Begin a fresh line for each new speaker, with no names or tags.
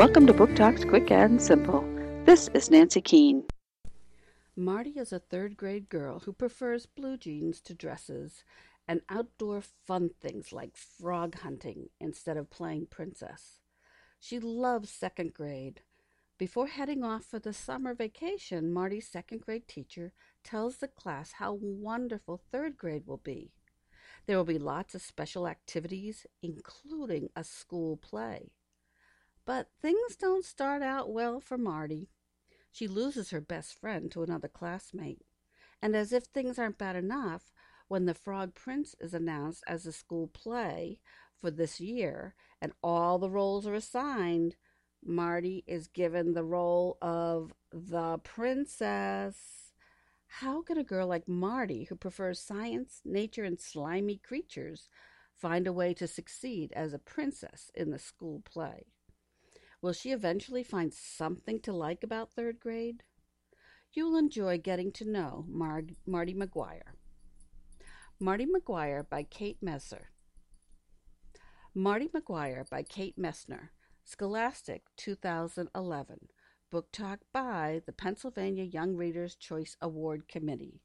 Welcome to Book Talks Quick and Simple. This is Nancy Keane.
Marty is a third grade girl who prefers blue jeans to dresses and outdoor fun things like frog hunting instead of playing princess. She loves second grade. Before heading off for the summer vacation, Marty's second grade teacher tells the class how wonderful third grade will be. There will be lots of special activities, including a school play. But things don't start out well for Marty. She loses her best friend to another classmate. And as if things aren't bad enough, when the Frog Prince is announced as the school play for this year and all the roles are assigned, Marty is given the role of the princess. How can a girl like Marty, who prefers science, nature, and slimy creatures, find a way to succeed as a princess in the school play? Will she eventually find something to like about third grade? You'll enjoy getting to know Mar- Marty McGuire. Marty McGuire by Kate Messer. Marty McGuire by Kate Messner. Scholastic 2011. Book Talk by the Pennsylvania Young Readers' Choice Award Committee.